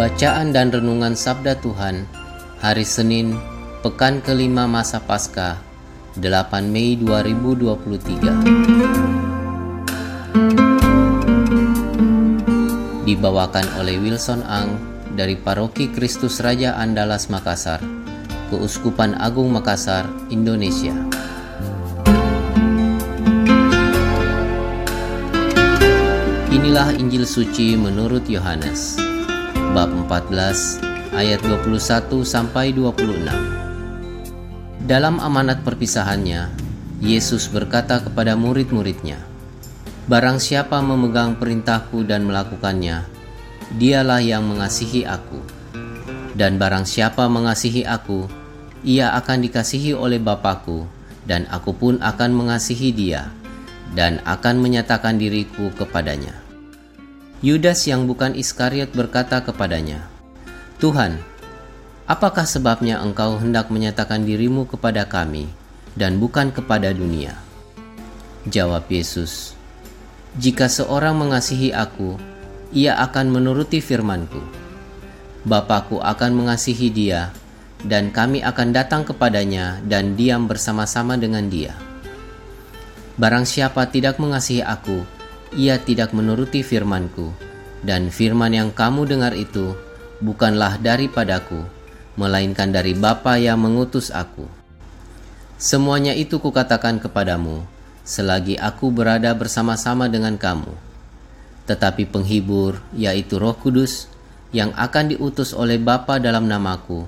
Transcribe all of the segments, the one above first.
Bacaan dan Renungan Sabda Tuhan Hari Senin, Pekan kelima Masa Paskah 8 Mei 2023 Dibawakan oleh Wilson Ang dari Paroki Kristus Raja Andalas Makassar, Keuskupan Agung Makassar, Indonesia. Inilah Injil suci menurut Yohanes, bab 14 ayat 21 sampai 26. Dalam amanat perpisahannya, Yesus berkata kepada murid-muridnya, Barang siapa memegang perintahku dan melakukannya, dialah yang mengasihi aku. Dan barang siapa mengasihi aku, ia akan dikasihi oleh Bapakku, dan aku pun akan mengasihi dia, dan akan menyatakan diriku kepadanya. Yudas yang bukan Iskariot berkata kepadanya, Tuhan, apakah sebabnya engkau hendak menyatakan dirimu kepada kami dan bukan kepada dunia? Jawab Yesus, Jika seorang mengasihi aku, ia akan menuruti firmanku. Bapakku akan mengasihi dia, dan kami akan datang kepadanya dan diam bersama-sama dengan dia. Barang siapa tidak mengasihi aku, ia tidak menuruti firmanku, dan firman yang kamu dengar itu bukanlah daripadaku, melainkan dari Bapa yang mengutus aku. Semuanya itu kukatakan kepadamu, selagi aku berada bersama-sama dengan kamu. Tetapi penghibur, yaitu roh kudus, yang akan diutus oleh Bapa dalam namaku,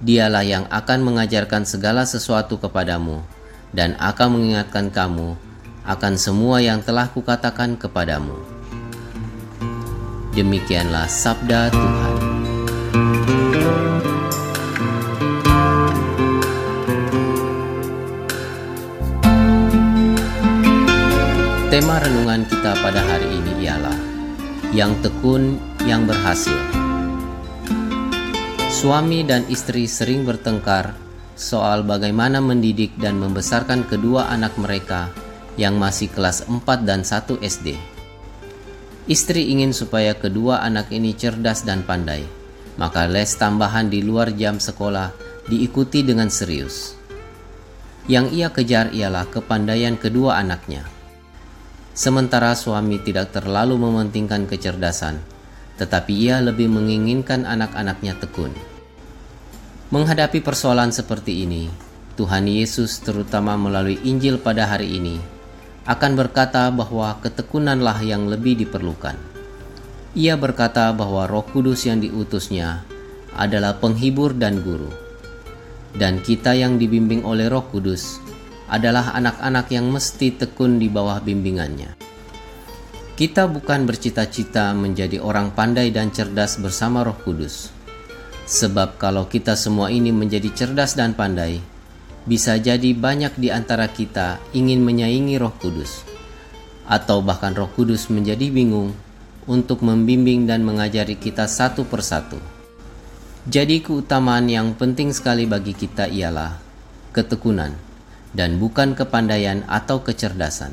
dialah yang akan mengajarkan segala sesuatu kepadamu, dan akan mengingatkan kamu akan semua yang telah kukatakan kepadamu. Demikianlah sabda Tuhan. Tema renungan kita pada hari ini ialah Yang Tekun Yang Berhasil. Suami dan istri sering bertengkar soal bagaimana mendidik dan membesarkan kedua anak mereka yang masih kelas 4 dan 1 SD. Istri ingin supaya kedua anak ini cerdas dan pandai, maka les tambahan di luar jam sekolah diikuti dengan serius. Yang ia kejar ialah kepandaian kedua anaknya Sementara suami tidak terlalu mementingkan kecerdasan, tetapi ia lebih menginginkan anak-anaknya tekun. Menghadapi persoalan seperti ini, Tuhan Yesus terutama melalui Injil pada hari ini akan berkata bahwa ketekunanlah yang lebih diperlukan. Ia berkata bahwa Roh Kudus yang diutusnya adalah penghibur dan guru. Dan kita yang dibimbing oleh Roh Kudus adalah anak-anak yang mesti tekun di bawah bimbingannya. Kita bukan bercita-cita menjadi orang pandai dan cerdas bersama Roh Kudus, sebab kalau kita semua ini menjadi cerdas dan pandai, bisa jadi banyak di antara kita ingin menyaingi Roh Kudus, atau bahkan Roh Kudus menjadi bingung untuk membimbing dan mengajari kita satu persatu. Jadi, keutamaan yang penting sekali bagi kita ialah ketekunan dan bukan kepandaian atau kecerdasan.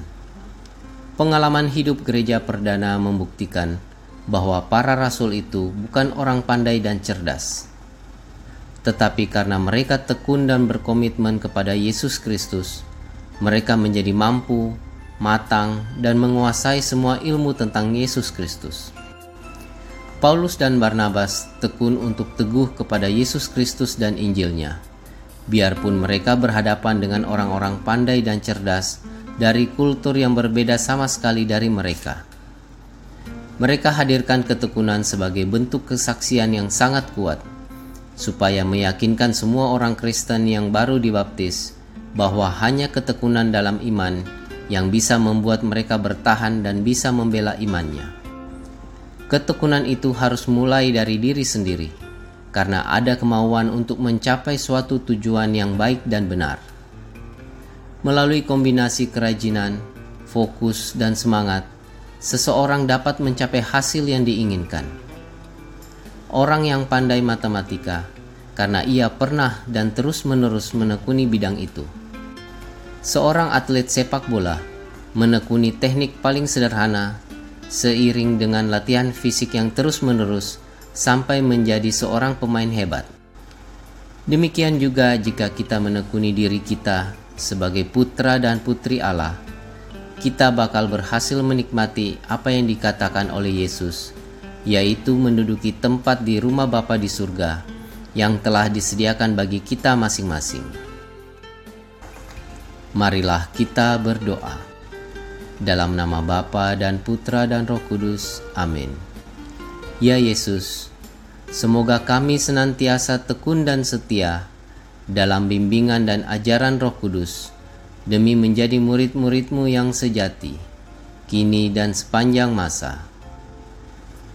Pengalaman hidup gereja perdana membuktikan bahwa para rasul itu bukan orang pandai dan cerdas, tetapi karena mereka tekun dan berkomitmen kepada Yesus Kristus, mereka menjadi mampu, matang, dan menguasai semua ilmu tentang Yesus Kristus. Paulus dan Barnabas tekun untuk teguh kepada Yesus Kristus dan Injilnya biarpun mereka berhadapan dengan orang-orang pandai dan cerdas dari kultur yang berbeda sama sekali dari mereka. Mereka hadirkan ketekunan sebagai bentuk kesaksian yang sangat kuat, supaya meyakinkan semua orang Kristen yang baru dibaptis bahwa hanya ketekunan dalam iman yang bisa membuat mereka bertahan dan bisa membela imannya. Ketekunan itu harus mulai dari diri sendiri, karena ada kemauan untuk mencapai suatu tujuan yang baik dan benar. Melalui kombinasi kerajinan, fokus, dan semangat, seseorang dapat mencapai hasil yang diinginkan. Orang yang pandai matematika, karena ia pernah dan terus-menerus menekuni bidang itu seorang atlet sepak bola menekuni teknik paling sederhana seiring dengan latihan fisik yang terus-menerus sampai menjadi seorang pemain hebat. Demikian juga jika kita menekuni diri kita sebagai putra dan putri Allah, kita bakal berhasil menikmati apa yang dikatakan oleh Yesus, yaitu menduduki tempat di rumah Bapa di surga yang telah disediakan bagi kita masing-masing. Marilah kita berdoa. Dalam nama Bapa dan Putra dan Roh Kudus. Amin. Ya Yesus, semoga kami senantiasa tekun dan setia dalam bimbingan dan ajaran Roh Kudus demi menjadi murid-muridmu yang sejati, kini dan sepanjang masa.